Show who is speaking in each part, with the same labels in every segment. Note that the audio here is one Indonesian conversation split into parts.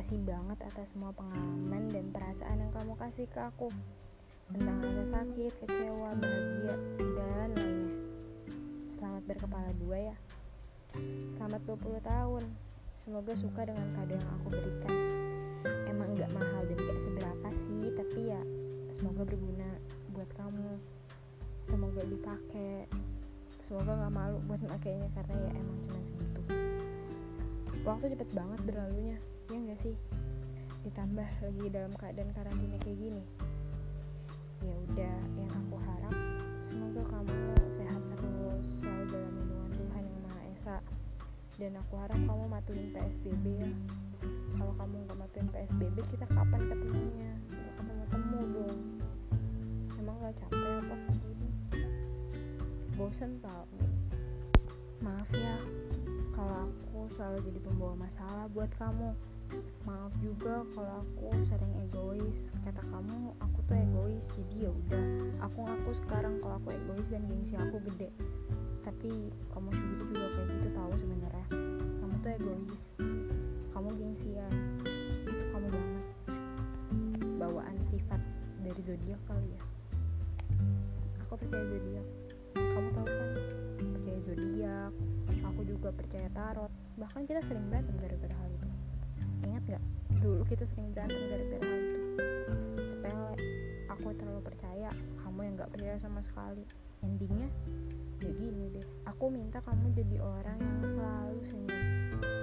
Speaker 1: kasih banget atas semua pengalaman dan perasaan yang kamu kasih ke aku tentang rasa sakit, kecewa, bahagia, dan lainnya. Selamat berkepala dua ya. Selamat 20 tahun. Semoga suka dengan kado yang aku berikan. Emang gak mahal dan gak seberapa sih, tapi ya semoga berguna buat kamu. Semoga dipakai. Semoga gak malu buat makainya karena ya emang cuma segitu. Waktu cepet banget berlalunya, ya gak sih? Ditambah lagi dalam keadaan karantina kayak gini. Ya udah yang aku harap semoga kamu sehat terus selalu dalam lindungan Tuhan yang Maha Esa. Dan aku harap kamu matuin PSBB ya. Kalau kamu nggak matuin PSBB kita kapan ketemunya? Nggak ketemu temu dong. Emang nggak capek apa gini bosan tau. Maaf ya kalau aku selalu jadi pembawa masalah buat kamu maaf juga kalau aku sering egois. Kata kamu aku tuh egois jadi ya udah. Aku ngaku sekarang kalau aku egois dan gengsi aku gede. Tapi kamu sendiri juga kayak gitu tahu sebenarnya. Kamu tuh egois. Kamu gengsian itu kamu banget. Bawaan sifat dari zodiak kali ya. Aku percaya zodiak. Kamu tahu kan? Percaya zodiak. Aku juga percaya tarot. Bahkan kita sering berantem gara-gara hal itu ingat gak dulu kita sering berantem gara-gara hal itu. Sepele aku terlalu percaya kamu yang gak percaya sama sekali. Endingnya ya gini deh aku minta kamu jadi orang yang selalu senyum.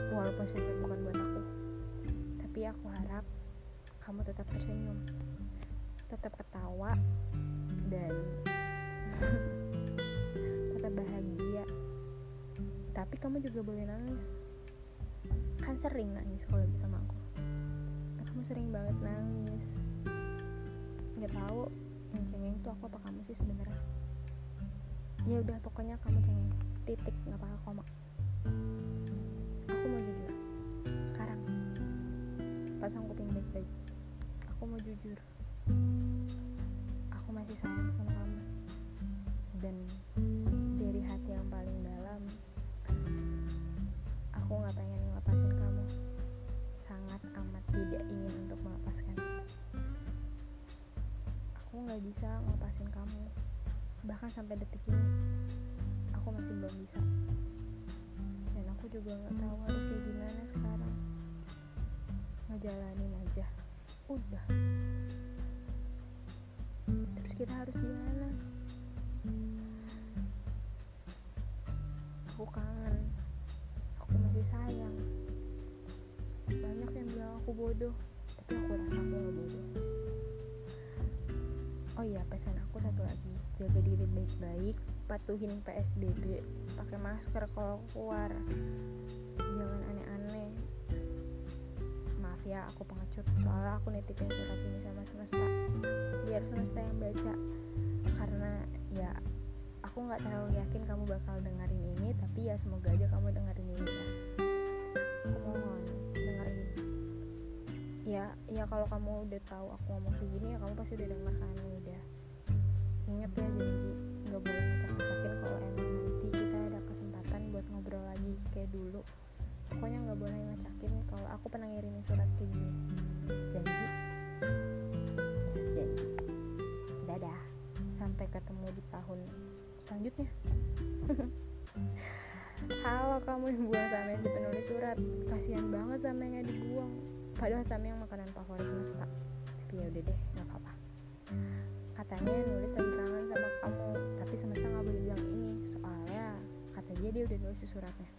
Speaker 1: Walaupun senyum bukan buat aku. Tapi aku harap kamu tetap tersenyum. Tetap ketawa dan tetap bahagia. Tapi kamu juga boleh nangis kan sering nangis kalau lagi sama aku. Kamu sering banget nangis. Nggak tahu yang cengeng tuh aku apa kamu sih sebenarnya. Ya udah pokoknya kamu cengeng. Titik nggak apa koma. Aku mau jujur. Sekarang. Pasang kuping baik-baik. Aku mau jujur. Aku masih sayang sama kamu. Dan dari hati yang paling dalam aku nggak pengen ngelepasin bisa ngelepasin kamu. Bahkan sampai detik ini aku masih belum bisa. Dan aku juga nggak tahu harus kayak gimana sekarang. Ngejalanin aja. Udah. Terus kita harus gimana? Aku kangen. Aku masih sayang. Banyak yang bilang aku bodoh tapi aku rasa aku gak bodoh oh iya pesan aku satu lagi. Jaga diri baik-baik patuhin PSBB pakai masker kalau keluar. Jangan aneh-aneh. Maaf ya aku pengecut. Soalnya aku nitipin surat ini sama semesta. Biar semesta yang baca. Karena ya aku nggak terlalu yakin kamu bakal dengerin ini tapi ya semoga aja kamu dengerin ini ya. Aku mohon ya ya kalau kamu udah tahu aku ngomong kayak gini ya kamu pasti udah denger kan udah. Inget ya janji. Nggak boleh ngecak-ngecakin kalau emang nanti kita ada kesempatan buat ngobrol lagi kayak dulu. Pokoknya nggak boleh ngecakin kalau aku pernah ngirimin surat kayak gini. Janji. Yes janji. Dadah. Sampai ketemu di tahun selanjutnya. Halo kamu yang buang sama si penulis surat. Kasihan banget sama yang dibuang padahal sama yang makanan favorit semesta. Tapi ya udah deh nggak apa-apa. Katanya nulis lagi kangen sama kamu tapi semesta nggak boleh bilang ini. Soalnya kata dia dia udah nulis suratnya.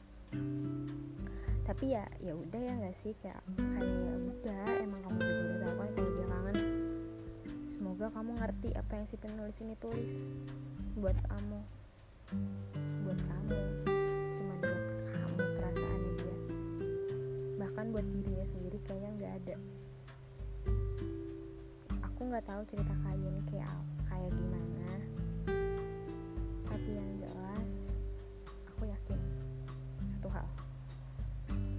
Speaker 1: Tapi ya ya udah ya nggak sih? Kayak kayak ya udah emang kamu juga udah tahu kan kalau dia kangen. Semoga kamu ngerti apa yang si penulis ini tulis. Buat kamu. Buat kamu bahkan buat dirinya sendiri kayaknya nggak ada. Aku nggak tahu cerita kalian kayak kayak gimana. Tapi yang jelas aku yakin satu hal.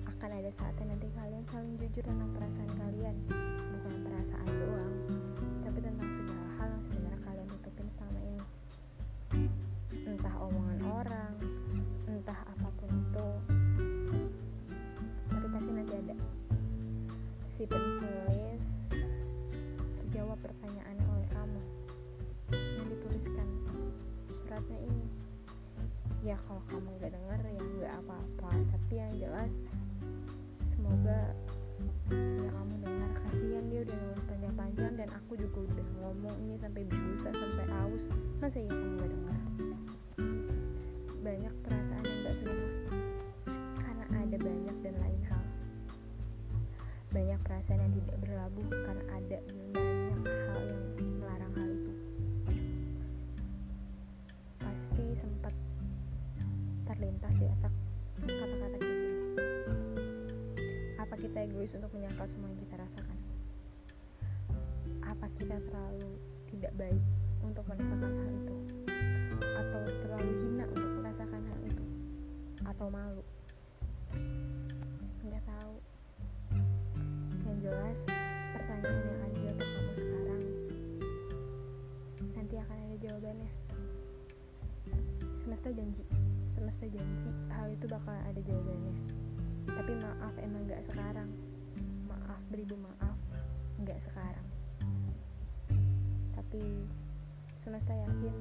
Speaker 1: Akan ada saatnya nanti kalian saling jujur tentang perasaan kalian. Bukan perasaan doang pertanyaan oleh kamu yang dituliskan suratnya ini. Ya kalau kamu nggak dengar ya nggak apa-apa. Tapi yang jelas semoga ya kamu dengar. Kasihan dia udah nulis panjang-panjang dan aku juga udah ngomong ini sampai bisa sampai aus masa ya kamu nggak dengar banyak perasaan yang gak semua karena ada banyak dan lain hal. Banyak perasaan yang tidak berlabuh karena ada banyak. Terlintas di otak kata-kata gini apa kita egois untuk menyangkal semua yang kita rasakan? Apa kita terlalu tidak baik untuk merasakan hal itu? Atau terlalu hina untuk merasakan hal itu? Atau malu? Nggak tahu. Yang jelas pertanyaan yang ada otak kamu sekarang nanti akan ada jawabannya. Semesta janji semesta janji hal itu bakal ada jawabannya. Tapi maaf emang nggak sekarang. Maaf beribu maaf nggak sekarang. Tapi semesta yakin